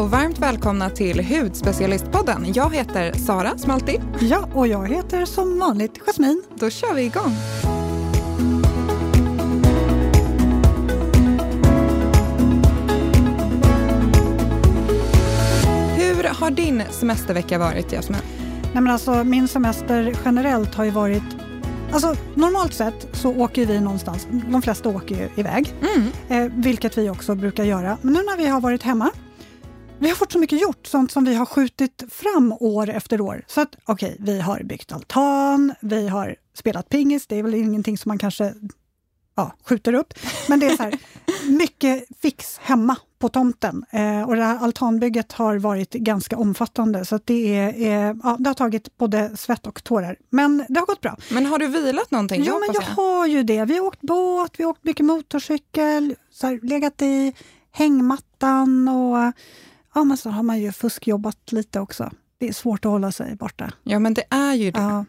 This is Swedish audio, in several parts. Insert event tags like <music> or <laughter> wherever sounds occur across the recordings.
och varmt välkomna till Hudspecialistpodden. Jag heter Sara som alltid. Ja, och jag heter som vanligt Jasmin. Då kör vi igång. Hur har din semestervecka varit, Jasmin? Nej, men alltså, min semester generellt har ju varit Alltså, normalt sett så åker vi någonstans. De flesta åker ju iväg, mm. eh, vilket vi också brukar göra. Men nu när vi har varit hemma, vi har fått så mycket gjort, sånt som vi har skjutit fram år efter år. Så att okej, okay, vi har byggt altan, vi har spelat pingis, det är väl ingenting som man kanske ja, skjuter upp. Men det är så här, <laughs> mycket fix hemma på tomten. Eh, och det här altanbygget har varit ganska omfattande så det, är, eh, ja, det har tagit både svett och tårar. Men det har gått bra. Men har du vilat någonting? Ja, men jag, jag har ju det. Vi har åkt båt, vi har åkt mycket motorcykel, så här, legat i hängmattan och ja, men så har man ju fuskjobbat lite också. Det är svårt att hålla sig borta. Ja, men det är ju det. Ja.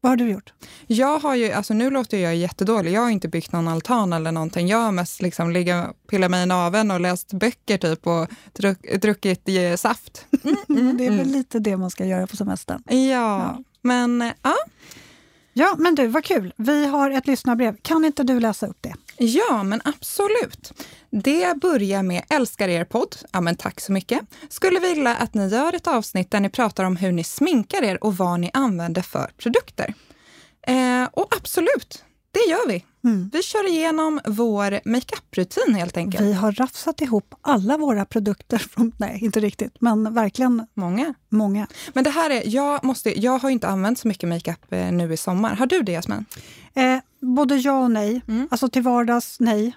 Vad har du gjort? Jag har ju, alltså nu låter jag jättedålig. Jag har inte byggt någon altan eller någonting. Jag har mest liksom ligga, pillat mig i naveln och läst böcker typ och druck, druckit saft. Mm, <laughs> mm, det är väl lite det man ska göra på semestern. Ja, ja. men ja. Ja, men du, vad kul. Vi har ett lyssnarbrev. Kan inte du läsa upp det? Ja, men absolut. Det börjar med Älskar er podd. Ja, men tack så mycket. Skulle vilja att ni gör ett avsnitt där ni pratar om hur ni sminkar er och vad ni använder för produkter. Eh, och absolut, det gör vi. Mm. Vi kör igenom vår makeup-rutin helt enkelt. Vi har rafsat ihop alla våra produkter. Från, nej, inte riktigt, men verkligen många. många. Men det här är, jag, måste, jag har inte använt så mycket makeup eh, nu i sommar. Har du det, Jasmin? Eh, både ja och nej. Mm. Alltså till vardags, nej.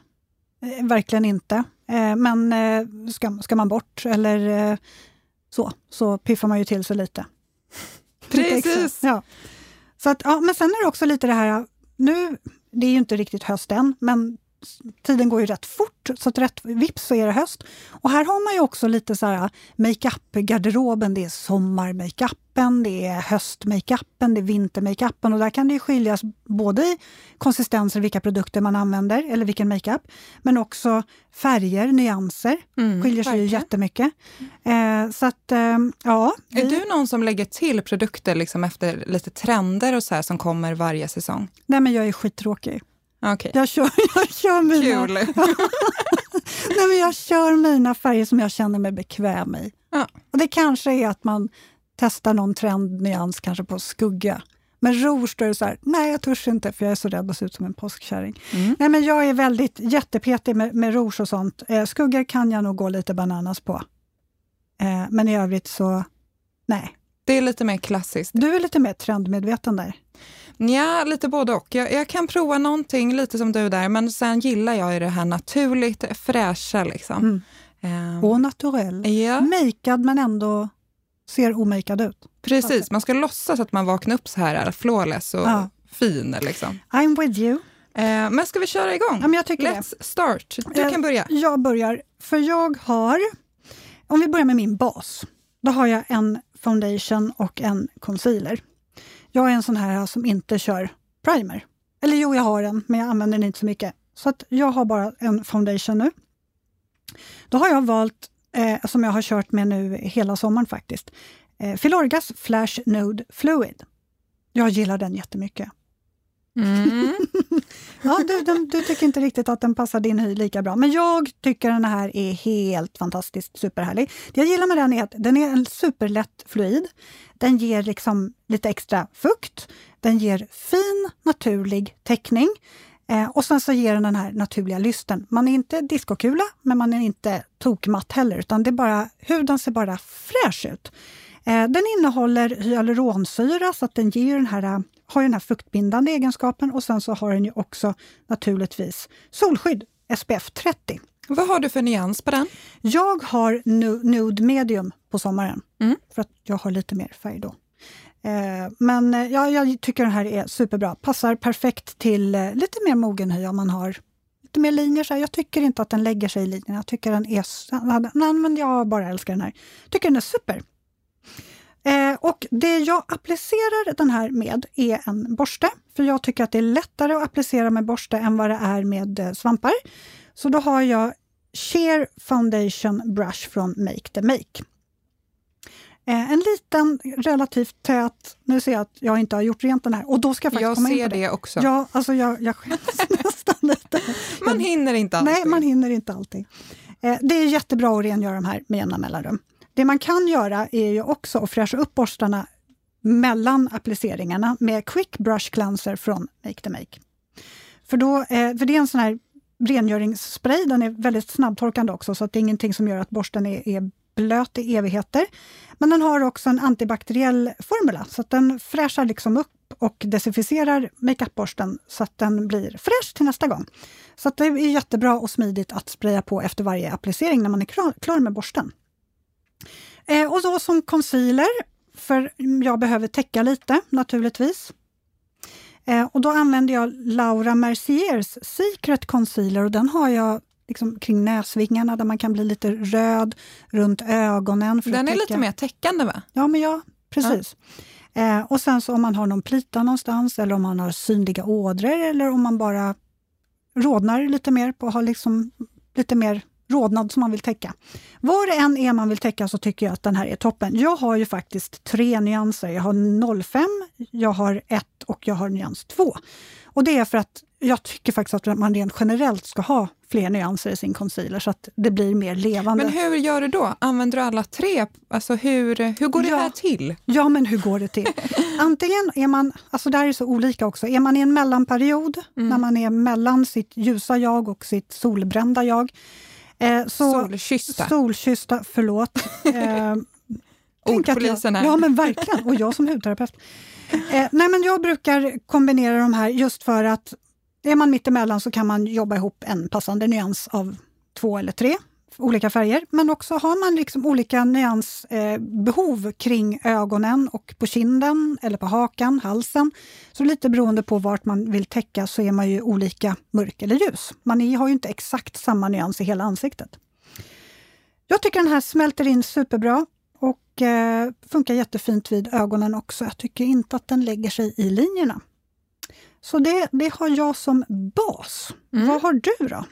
Eh, verkligen inte. Eh, men eh, ska, ska man bort eller eh, så, så piffar man ju till sig lite. Precis! ja. Så att, ja, men sen är det också lite det här, nu, det är ju inte riktigt höst än, men tiden går ju rätt fort, så att rätt vips så är det höst. Och här har man ju också lite så här makeup-garderoben. Det är sommarmakeupen, det är höstmakeupen, det är vintermakeupen och där kan det ju skiljas både i konsistenser, vilka produkter man använder eller vilken makeup, men också färger, nyanser. Mm, skiljer sig ju jättemycket. Eh, så att, eh, ja. Är du någon som lägger till produkter liksom efter lite trender och så här som kommer varje säsong? Nej, men jag är skittråkig. Okay. Jag, kör, <laughs> jag, kör mina, <laughs> Nej, men jag kör mina färger som jag känner mig bekväm i. Ja. Och Det kanske är att man testar någon trendnyans kanske på skugga. Men rouge, då är det så här, nej jag törs inte för jag är så rädd att se ut som en påskkärring. Mm. Nej, men jag är väldigt jättepetig med, med rouge och sånt. Eh, skuggor kan jag nog gå lite bananas på. Eh, men i övrigt så, nej. Det är lite mer klassiskt. Du är lite mer trendmedveten där. Ja, lite både och. Jag, jag, kan prova någonting lite som du där, men sen gillar jag det här naturligt fräscha. Liksom. Mm. Um, och naturell. Ja. Makead men ändå ser omakead ut. Precis, man ska låtsas att man vaknar upp så här flawless och ja. fin. Liksom. I'm with you. Eh, men ska vi köra igång? Ja, men jag tycker Let's det. start. Du eh, kan börja. Jag börjar, för jag har... Om vi börjar med min bas. Då har jag en foundation och en concealer. Jag är en sån här som inte kör primer. Eller jo, jag har en, men jag använder den inte så mycket. Så att jag har bara en foundation nu. Då har jag valt, eh, som jag har kört med nu hela sommaren faktiskt, eh, Filorgas Flash Node Fluid. Jag gillar den jättemycket. Mm. <laughs> ja, du, du, du, tycker inte riktigt att den passar din hy lika bra, men jag tycker den här är helt fantastiskt superhärlig. Det jag gillar med den är att den är en superlätt fluid. Den ger liksom lite extra fukt. Den ger fin, naturlig täckning. Eh, och sen så ger den den här naturliga lysten. Man är inte diskokula, men man är inte tokmatt heller, utan det är bara, huden ser bara fräsch ut. Eh, den innehåller hyaluronsyra, så att den ger den här eh, har den här fuktbindande egenskapen och sen så har den ju också naturligtvis solskydd, SPF 30. Vad har du för nyans på den? Jag har nude medium på sommaren, mm. för att jag har lite mer färg då. Eh, men eh, ja, jag tycker den här är superbra. Passar perfekt till eh, lite mer mogen hy om man har lite mer linjer. Så här. Jag tycker inte att den lägger sig i linjerna. Jag tycker den är... Nej, men jag bara älskar den här. tycker den är super. Eh, och det jag applicerar den här med är en borste, för jag tycker att det är lättare att applicera med borste än vad det är med eh, svampar. Så då har jag Sheer Foundation Brush från Make the Make. Eh, en liten, relativt tät... Nu ser jag att jag inte har gjort rent den här. Och då ska jag faktiskt jag komma ser in på det. det också. Ja, alltså jag, jag skäms <laughs> nästan lite. Man hinner inte alltid. Nej, man hinner inte alltid. Eh, det är jättebra att rengöra de här med jämna mellanrum. Det man kan göra är ju också att fräscha upp borstarna mellan appliceringarna med Quick Brush Cleanser från Make the Make. För, då, eh, för det är en sån här rengöringsspray, den är väldigt snabbtorkande också, så att det är ingenting som gör att borsten är, är blöt i evigheter. Men den har också en antibakteriell formula, så att den fräschar liksom upp och desinficerar makeupborsten så att den blir fräsch till nästa gång. Så att det är jättebra och smidigt att spraya på efter varje applicering när man är klar med borsten. Eh, och då som concealer, för jag behöver täcka lite naturligtvis. Eh, och då använder jag Laura Merciers Secret Concealer och den har jag liksom kring näsvingarna där man kan bli lite röd, runt ögonen. den är lite mer täckande va? Ja, men ja, precis. Ja. Eh, och sen så om man har någon plita någonstans eller om man har synliga ådror eller om man bara rodnar lite mer på att ha liksom lite mer rodnad som man vill täcka. Vad det än är man vill täcka så tycker jag att den här är toppen. Jag har ju faktiskt tre nyanser. Jag har 05, jag har 1 och jag har nyans 2. Och det är för att jag tycker faktiskt att man rent generellt ska ha fler nyanser i sin concealer så att det blir mer levande. Men hur gör du då? Använder du alla tre? Alltså hur, hur går det ja. här till? Ja, men hur går det till? <laughs> Antingen är man, alltså det här är så olika också, är man i en mellanperiod mm. när man är mellan sitt ljusa jag och sitt solbrända jag. Eh, så, solkyssta. Solkyssta, förlåt. <laughs> Eh, Ordpolisen här. Ja, men verkligen. Och jag som hudterapeut. Eh, nej, men jag brukar kombinera de här just för att är man mittemellan så kan man jobba ihop en passande nyans av två eller tre olika färger. Men också har man liksom olika nyansbehov eh, kring ögonen och på kinden eller på hakan, halsen. Så lite beroende på vart man vill täcka så är man ju olika mörk eller ljus. Man är, har ju inte exakt samma nyans i hela ansiktet. Jag tycker den här smälter in superbra och eh, funkar jättefint vid ögonen också. Jag tycker inte att den lägger sig i linjerna. Så det, det har jag som bas. Mm. Vad har du då?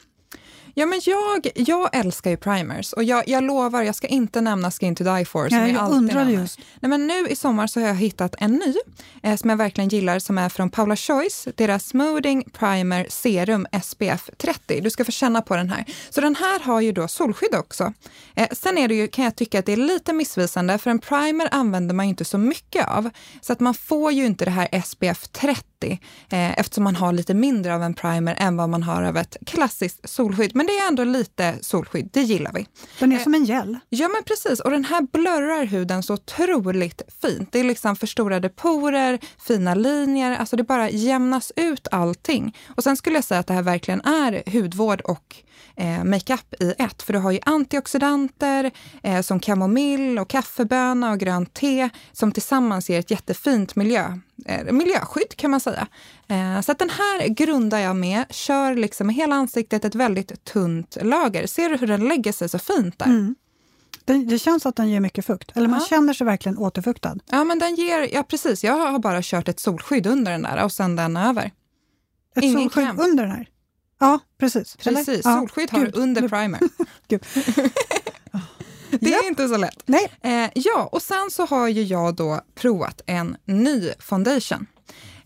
Ja, men jag, jag älskar ju primers och jag, jag lovar, jag ska inte nämna Skin to Die For. Som ja, jag undrade just. Nej, men nu i sommar så har jag hittat en ny eh, som jag verkligen gillar som är från Paula Choice. Deras Smoothing Primer Serum SPF 30. Du ska få känna på den här. Så den här har ju då solskydd också. Eh, sen är det ju, kan jag tycka att det är lite missvisande för en primer använder man ju inte så mycket av. Så att man får ju inte det här SPF 30 eh, eftersom man har lite mindre av en primer än vad man har av ett klassiskt solskydd. Men det är ändå lite solskydd, det gillar vi. Den är eh, som en gel. Ja men precis, och den här blurrar huden så otroligt fint. Det är liksom förstorade porer, fina linjer, alltså det bara jämnas ut allting. Och sen skulle jag säga att det här verkligen är hudvård och eh, makeup i ett. För du har ju antioxidanter eh, som kamomill och kaffeböna och grönt te som tillsammans ger ett jättefint miljö, miljöskydd kan man säga. Eh, så att den här grundar jag med, kör liksom hela ansiktet ett väldigt tunt lager. Ser du hur den lägger sig så fint där? Mm. Det, det, känns att den ger mycket fukt, eller man ja. känner sig verkligen återfuktad. Ja, men den ger, ja precis. Jag har bara kört ett solskydd under den där och sen den över. Ett Ingen solskydd kräm. under den här? Ja, precis. Precis, Eller? solskydd har du under primer. <laughs> <laughs> <laughs> Det är ja. inte så lätt. Nej. Eh, ja, och sen så har ju jag då provat en ny foundation.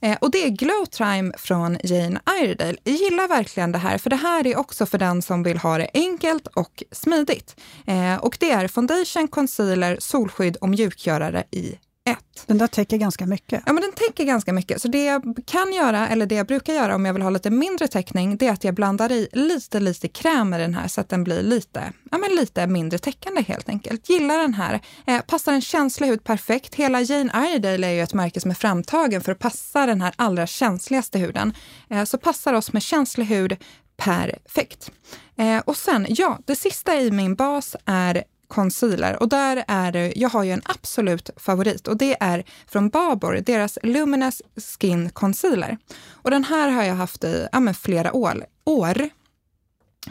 Eh, och det är Glow Time från Jane Iredale. Jag gillar verkligen det här, för det här är också för den som vill ha det enkelt och smidigt. Eh, och det är foundation, concealer, solskydd och mjukgörare i ett. Den där täcker ganska mycket. Ja, men den täcker ganska mycket. Så det jag kan göra, eller det jag brukar göra om jag vill ha lite mindre täckning, det är att jag blandar i lite, lite kräm i den här så att den blir lite, ja, men lite mindre täckande helt enkelt. Gillar den här. Eh, passar en känslig hud perfekt. Hela Jane Iredale är ju ett märke som är framtagen för att passa den här allra känsligaste huden. Eh, så passar oss med känslig hud perfekt. Eh, och sen, ja, det sista i min bas är concealer och där är det, jag har ju en absolut favorit och det är från Babor, deras Luminous Skin Concealer. Och den här har jag haft i ja, flera år. år.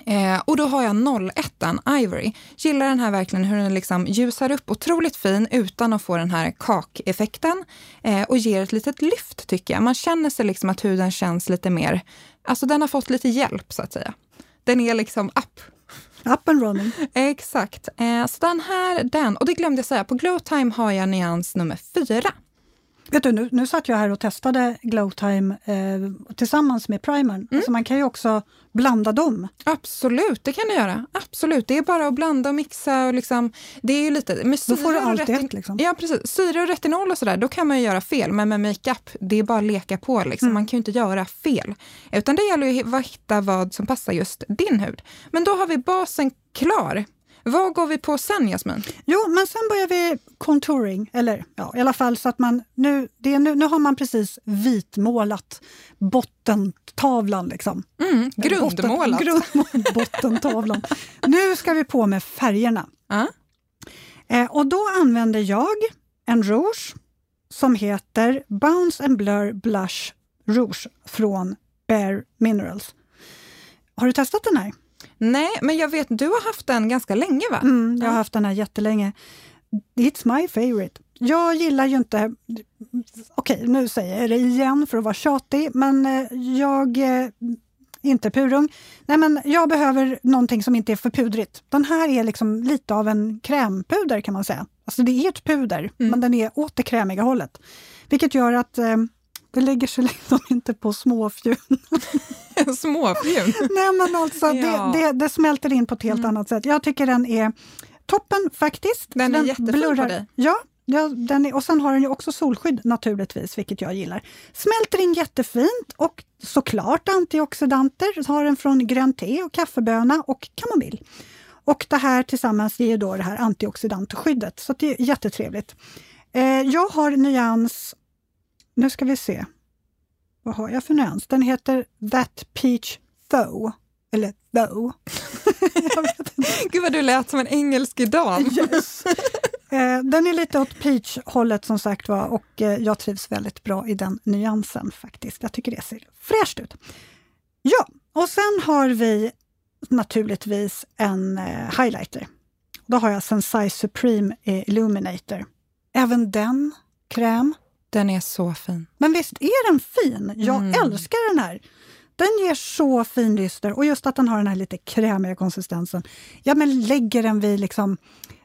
Eh, och då har jag 01 Ivory. Gillar den här verkligen hur den liksom ljusar upp otroligt fin utan att få den här kakeffekten eh, och ger ett litet lyft tycker jag. Man känner sig liksom att huden känns lite mer, alltså den har fått lite hjälp så att säga. Den är liksom up Up and running. Exakt. Eh, så den här, den. Och det glömde jag säga, på Glowtime har jag nyans nummer fyra. Vet du, nu, nu satt jag här och testade Glowtime eh, tillsammans med primern. Mm. Alltså man kan ju också blanda dem. Absolut, det kan du göra. Absolut, det är bara att blanda och mixa. Och liksom, det är ju lite, med då får du allt rätt. Liksom. Ja, precis. Syre och retinol och sådär, då kan man ju göra fel. Men med makeup, det är bara att leka på. Liksom. Mm. Man kan ju inte göra fel. Utan det gäller ju att hitta vad som passar just din hud. Men då har vi basen klar. Vad går vi på sen, Jasmin? Jo, men sen börjar vi contouring, eller ja, i alla fall så att man nu, det är nu, nu har man precis vitmålat bottentavlan. Liksom. Mm, grundmålat. <laughs> Botten, bottentavlan. nu ska vi på med färgerna. Uh. Eh, och då använder jag en rouge som heter Bounce and Blur Blush Rouge från Bare Minerals. Har du testat den här? Nej, men jag vet, du har haft den ganska länge va? Mm, jag har haft den här jättelänge. It's my favorite. Jag gillar ju inte... Okej, okay, nu säger jag det igen för att vara tjatig, men eh, jag... Eh, inte purung. Nej, men jag behöver någonting som inte är för pudrigt. Den här är liksom lite av en krämpuder kan man säga. Alltså det är ett puder, mm. men den är åt det krämiga hållet. Vilket gör att eh, det lägger sig <laughs> liksom inte på småfjun. <laughs> småfjun? Nej men alltså, ja. det, det, det, smälter in på ett helt mm. annat sätt. Jag tycker den är toppen faktiskt. Den är den jättefin blurrar. på dig. Ja, Ja, den är, och sen har den ju också solskydd naturligtvis, vilket jag gillar. Smälter in jättefint och såklart antioxidanter. Har den från grönt te och kaffeböna och kamomill. Och det här tillsammans ger då det här antioxidantskyddet, så det är jättetrevligt. Eh, jag har nyans nu ska vi se. Vad har jag för nyans? Den heter That Peach Though. Eller Though. <laughs> Gud vad du lät som en engelsk dam. <laughs> Yes. Eh, den är lite åt peach-hållet som sagt var och eh, jag trivs väldigt bra i den nyansen faktiskt. Jag tycker det ser fräscht ut. Ja, och sen har vi naturligtvis en eh, highlighter. Då har jag Sensai Supreme Illuminator. Även den kräm den är så fin. Men visst är den fin? Jag mm. älskar den här. Den ger så fin lyster och just att den har den här lite krämiga konsistensen. Ja, men lägger den vid liksom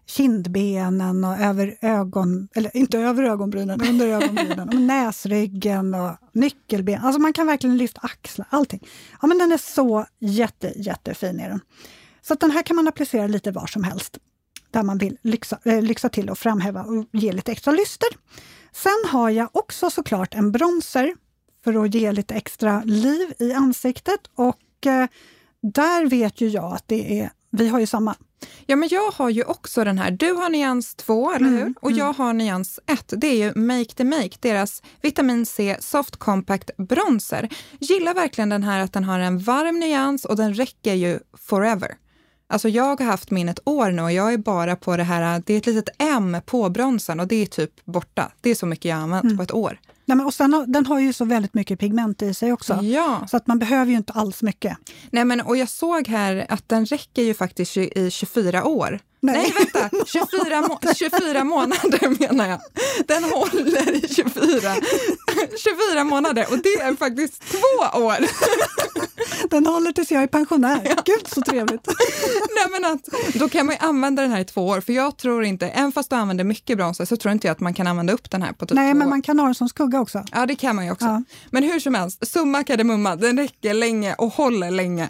kindbenen och över ögon, eller inte över ögonbrynen, under ögonbrynen, <laughs> och näsryggen och nyckelben. Alltså man kan verkligen lyfta axlar, allting. Ja, men den är så jätte, jättefin. Är den. Så att den här kan man applicera lite var som helst, där man vill lyxa, äh, lyxa till och framhäva och ge lite extra lyster. Sen har jag också såklart en bronzer för att ge lite extra liv i ansiktet och eh, där vet ju jag att det är, vi har ju samma. Ja, men jag har ju också den här. Du har nyans 2, eller hur? Mm, och jag mm. har nyans 1. Det är ju Make the Make, deras vitamin C Soft Compact Bronzer. Gillar verkligen den här att den har en varm nyans och den räcker ju forever. Alltså jag har haft min ett år nu och jag är bara på det här, det är ett litet M på bronsen och det är typ borta. Det är så mycket jag har använt mm. på ett år. Nej, men och sen, den har ju så väldigt mycket pigment i sig också. Ja. Så att man behöver ju inte alls mycket. Nej, men och jag såg här att den räcker ju faktiskt i 24 år. Nej, Nej vänta! <laughs> 24, må 24 månader <laughs> menar jag. Den håller i 24, <laughs> 24 månader och det är faktiskt två år. Den håller tills jag är pensionär. Ja. Gud så trevligt! Nej, men att, då kan man ju använda den här i två år, för jag tror inte, även fast du använder mycket bronzer så tror inte jag att man kan använda upp den här på typ Nej, två men år. man kan ha den som skugga också. Ja, det kan man ju också. Ja. Men hur som helst, summa kardemumma, den räcker länge och håller länge.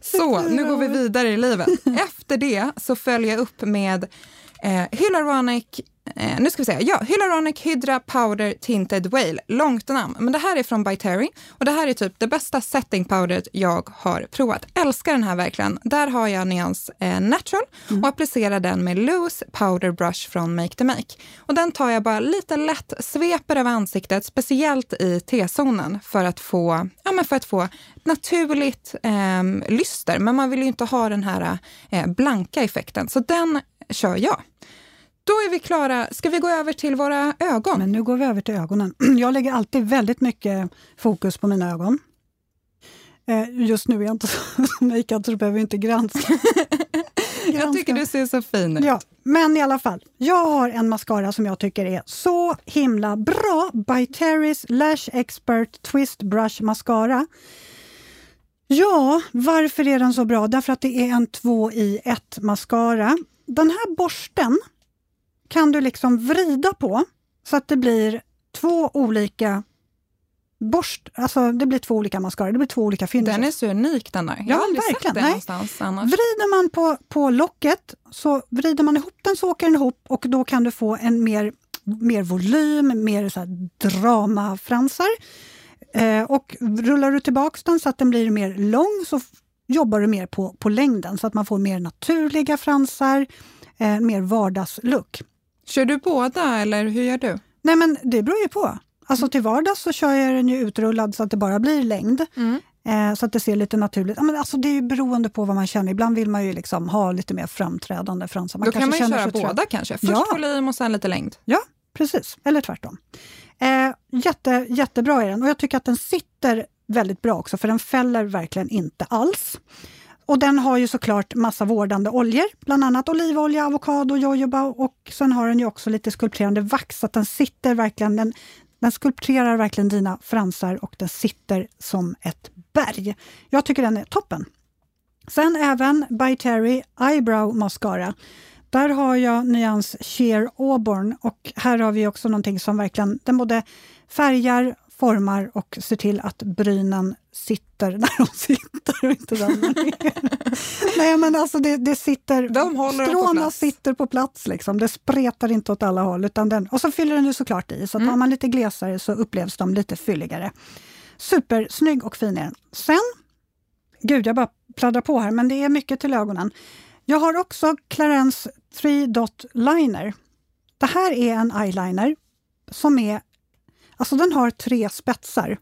Så, nu går vi vidare i livet. Efter det så följer jag upp med eh, Hyaluronic Eh, nu ska vi se. Ja, Hyaluronic Hydra Powder Tinted Whale. Långt namn. Men det här är från By Terry och det här är typ det bästa setting powderet jag har provat. Älskar den här verkligen. Där har jag nyans eh, natural mm. och applicerar den med loose powder brush från Make the Make. Och den tar jag bara lite lätt, sveper över ansiktet, speciellt i T-zonen för att få, ja, men för att få naturligt eh, lyster. Men man vill ju inte ha den här eh, blanka effekten, så den kör jag. Då är vi klara. Ska vi gå över till våra ögon? Men nu går vi över till ögonen. <clears throat> Jag lägger alltid väldigt mycket fokus på mina ögon. Eh, just nu är jag inte så <laughs> makead så du behöver inte granska. granska. <laughs> Jag tycker du ser så fin ut. Ja, men i alla fall. Jag har en mascara som jag tycker är så himla bra. By Terry's Lash Expert Twist Brush Mascara. Ja, varför är den så bra? Därför att det är en två i ett mascara. Den här borsten kan du liksom vrida på så att det blir två olika borst, alltså det blir två olika mascara, det blir två olika finishes. Den är så unik den där. Jag Ja, har aldrig verkligen. sett den Nej. någonstans annars. Vrider man på, på locket så vrider man ihop den så åker den ihop och då kan du få en mer, mer volym, mer så dramafransar. Eh, och rullar du tillbaks den så att den blir mer lång så jobbar du mer på, på längden så att man får mer naturliga fransar, eh, mer vardagslook. Kör du båda eller hur gör du? Nej men det beror ju på. Alltså till vardags så kör jag den ju utrullad så att det bara blir längd. Mm. Eh, så att det ser lite naturligt. Men alltså det är ju beroende på vad man känner. Ibland vill man ju liksom ha lite mer framträdande fransar. Då kan man ju känner köra sig trött. båda kanske. Först Ja. volym och sen lite längd. Ja, precis. Eller tvärtom. Eh, jätte, jättebra är den och jag tycker att den sitter väldigt bra också för den fäller verkligen inte alls. Och den har ju såklart massa vårdande oljor, bland annat olivolja, avokado, jojoba och sen har den ju också lite skulpterande vax så att den sitter verkligen, den, den skulpterar verkligen dina fransar och den sitter som ett berg. Jag tycker den är toppen. Sen även By Terry Eyebrow Mascara. Där har jag nyans Sheer Auburn och här har vi också någonting som verkligen, den både färgar, formar och ser till att brynen sitter <laughs> när de sitter och inte ramlar ner. <laughs> Nej men alltså det, det sitter, De stråna sitter på plats liksom. Det spretar inte åt alla håll. Utan den, och så fyller den ju såklart i, så Mm. har man lite glesare så upplevs de lite fylligare. Supersnygg och fin är den. Sen, gud jag bara pladdrar på här, men det är mycket till ögonen. Jag har också Clarence 3 Dot Liner. Det här är en eyeliner som är, alltså den har tre spetsar.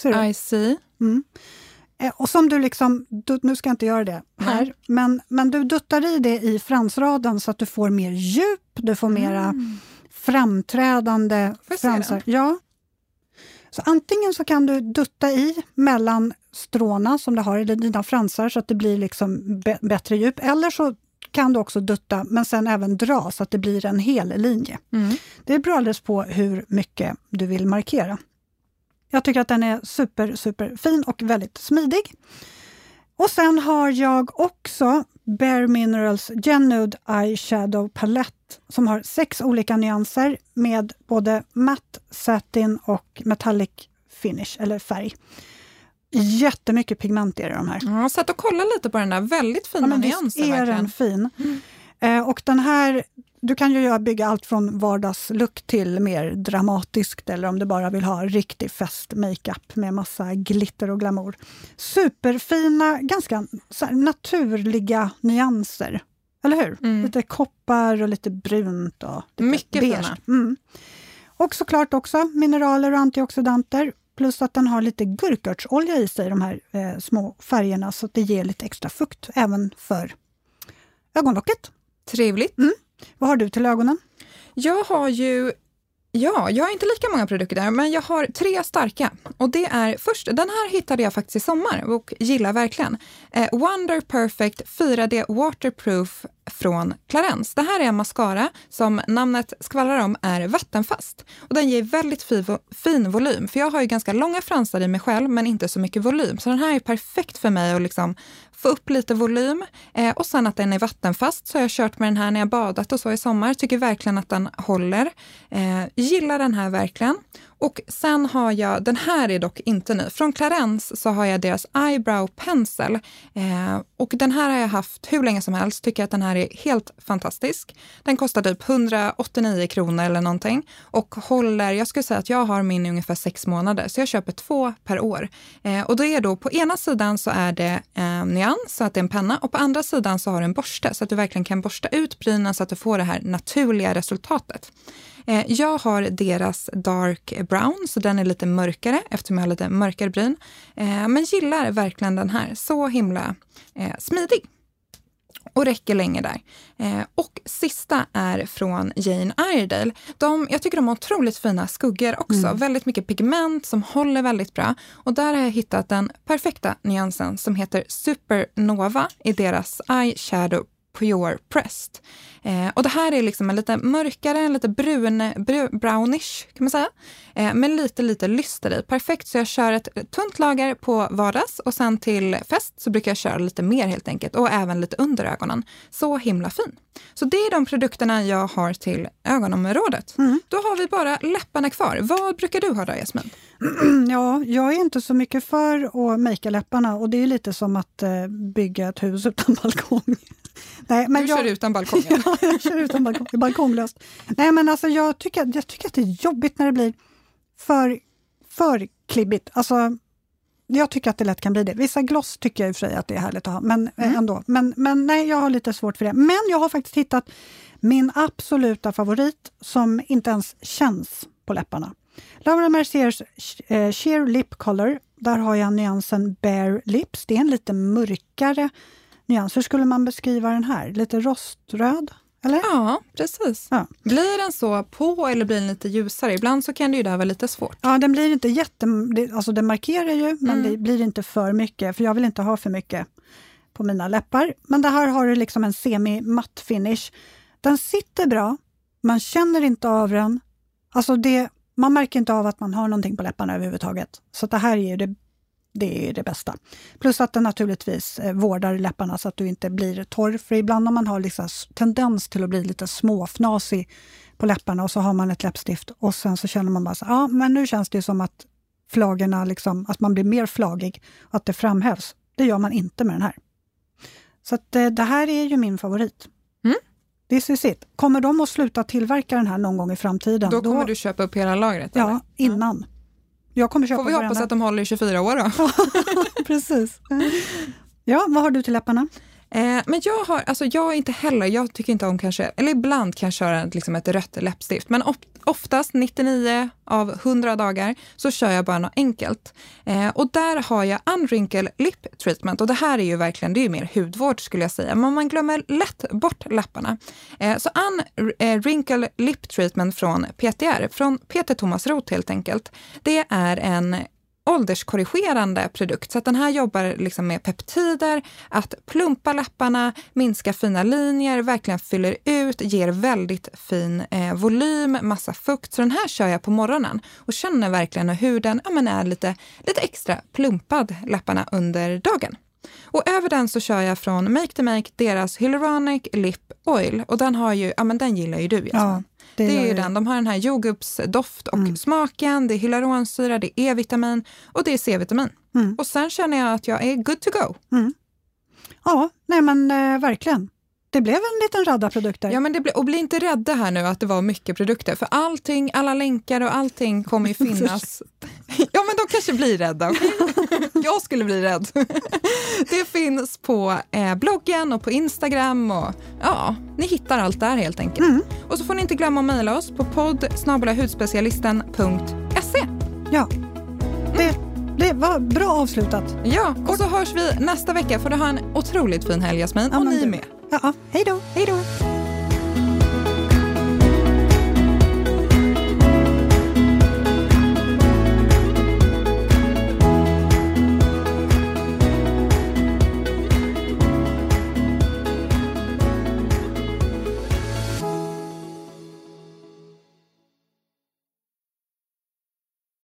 Ser du? I see. Mm. Eh, Och som du liksom, du, nu ska jag inte göra det här, Nej. men, men du duttar i det i fransraden så att du får mer djup, du får mera Mm. framträdande fransar. Ja. Så antingen så kan du dutta i mellan stråna som du har i dina fransar så att det blir liksom bättre djup, eller så kan du också dutta men sen även dra så att det blir en hel linje. Mm. Det beror alldeles på hur mycket du vill markera. Jag tycker att den är super, super fin och väldigt smidig. Och sen har jag också Bare Minerals Genude Eyeshadow Palette som har sex olika nyanser med både matt, satin och metallic finish, eller färg. Jättemycket pigment är det i de här. Ja, Jag satt och kollade lite på den där. Väldigt fina Ja, visst är verkligen. den fin. Eh, och den här, du kan ju göra- bygga allt från vardagslook till mer dramatiskt eller om du bara vill ha riktig fest makeup med massa glitter och glamour. Superfina, ganska här, naturliga nyanser. Eller hur? Mm. Lite koppar och lite brunt och lite Mycket beige. fina. Mm. Och såklart också mineraler och antioxidanter. Plus att den har lite gurkörtsolja i sig, de här eh, små färgerna, så att det ger lite extra fukt även för ögonlocket. Trevligt. Vad har du till ögonen? Jag har ju Ja, jag har inte lika många produkter, men jag har tre starka. Och det är först, den här hittade jag faktiskt i sommar och gillar verkligen. Eh, Wonder Perfect 4D Waterproof från Clarence. Det här är en mascara som namnet skvallrar om är vattenfast. Och den ger väldigt fin, fin volym, för jag har ju ganska långa fransar i mig själv, men inte så mycket volym. Så den här är perfekt för mig att liksom få upp lite volym. Eh, och sen att den är vattenfast, så har jag kört med den här när jag badat och så i sommar. Tycker verkligen att den håller. Eh, gillar den här verkligen. Och sen har jag, den här är dock inte ny, från Clarence så har jag deras Eyebrow Pencil. Eh, och den här har jag haft hur länge som helst, tycker att den här är helt fantastisk. Den kostar typ 189 kronor eller någonting och håller, jag skulle säga att jag har min i ungefär sex månader, så jag köper två per år. Eh, och det är då på ena sidan så är det eh, nyans, så att det är en penna och på andra sidan så har du en borste så att du verkligen kan borsta ut brynen så att du får det här naturliga resultatet. Eh, Jag har deras dark brown, så den är lite mörkare eftersom jag har lite mörkare bryn. Eh, Men gillar verkligen den här. Så himla eh, smidig. Och räcker länge där. Eh, och sista är från Jane Iredale. De, jag tycker de har otroligt fina skuggor också. Väldigt mycket pigment som håller väldigt bra. Och där har jag hittat den perfekta nyansen som heter Supernova i deras Eyeshadow Pure Pressed. Eh, och det här är liksom en lite mörkare, en lite brun, br brownish kan man säga. Eh, med lite, lite lyster i. Perfekt, så jag kör ett tunt lager på vardags och sen till fest så brukar jag köra lite mer helt enkelt och även lite under ögonen. Så himla fin. Så det är de produkterna jag har till ögonområdet. Mm. Då har vi bara läpparna kvar. Vad brukar du ha då, Jasmin? <clears throat> Ja, jag är inte så mycket för att makea läpparna och det är lite som att eh, bygga ett hus utan balkong. <laughs> Nej, men du jag, kör utan balkong? <laughs> ja, <laughs> jag kör utan balkong, balkonglöst. Nej, men alltså jag tycker, jag tycker att det är jobbigt när det blir för, för klibbigt. Alltså, jag tycker att det lätt kan bli det. Vissa gloss tycker jag i och för sig att det är härligt att ha, men eh, mm. ändå. Men, men nej, jag har lite svårt för det. Men jag har faktiskt hittat min absoluta favorit som inte ens känns på läpparna. Laura Merciers eh, Sheer Lip Color. Där har jag nyansen Bare Lips. Det är en lite mörkare nyans. Hur skulle man beskriva den här? Lite roströd? Eller? Ja, precis. Ja. Blir den så på eller blir den lite ljusare? Ibland så kan det ju där vara lite svårt. Ja, den blir inte jätte... Alltså den markerar ju, men mm. det blir inte för mycket, för jag vill inte ha för mycket på mina läppar. Men det här har du liksom en semi-matt finish. Den sitter bra, man känner inte av den. Alltså det, man märker inte av att man har någonting på läpparna överhuvudtaget. Så det här är ju det det är det bästa. Plus att den naturligtvis eh, vårdar läpparna så att du inte blir torr. För ibland om man har liksom tendens till att bli lite småfnasig på läpparna och så har man ett läppstift och sen så känner man bara så ja men nu känns det som att flagorna, liksom, att man blir mer flagig att det framhävs. Det gör man inte med den här. Så att, eh, det här är ju min favorit. Mm. This is it. Kommer de att sluta tillverka den här någon gång i framtiden? Då kommer då, du köpa upp hela lagret? Ja, eller? innan. Jag kommer köpa Får vi hoppas att de håller i 24 år då. <laughs> Precis. Ja, vad har du till läpparna? Eh, men jag har, alltså jag inte heller, jag tycker inte om kanske, eller ibland kan jag köra liksom ett rött läppstift, men oftast 99 av 100 dagar så kör jag bara något enkelt. Eh, och där har jag Unwrinkle Lip Treatment och det här är ju verkligen, det är mer hudvård skulle jag säga, men man glömmer lätt bort läpparna. Eh, så Unwrinkle eh, Lip Treatment från PTR, från Peter Thomas Roth helt enkelt, det är en ålderskorrigerande produkt. Så att den här jobbar liksom med peptider, att plumpa läpparna, minska fina linjer, verkligen fyller ut, ger väldigt fin eh, volym, massa fukt. Så den här kör jag på morgonen och känner verkligen hur den ja, men är lite, lite extra plumpad läpparna under dagen. Och över den så kör jag från Make to Make deras Hyaluronic Lip Oil och den har ju, ja men den gillar ju du Jasmin. Ja. Det, det är ju den. De har den här jordgubbsdoft och mm. smaken, det är hyaluronsyra, det är E-vitamin och det är C-vitamin. Mm. Och sen känner jag att jag är good to go. Mm. Ja, nej men eh, verkligen. Det blev en liten radda produkter. Ja, men det ble, och bli inte rädda här nu att det var mycket produkter, för allting, alla länkar och allting kommer ju <laughs> finnas. ja, men de kanske blir rädda. <laughs> Jag skulle bli rädd. <laughs> det finns på eh, bloggen och på Instagram och ja, ni hittar allt där helt enkelt. Mm. Och så får ni inte glömma att mejla oss på podd hudspecialisten.se. Ja, det, det var bra avslutat. Ja, och så hörs vi nästa vecka för du har en otroligt fin helg Jasmin, ja, och ni med. Ja, hej då. Hej då.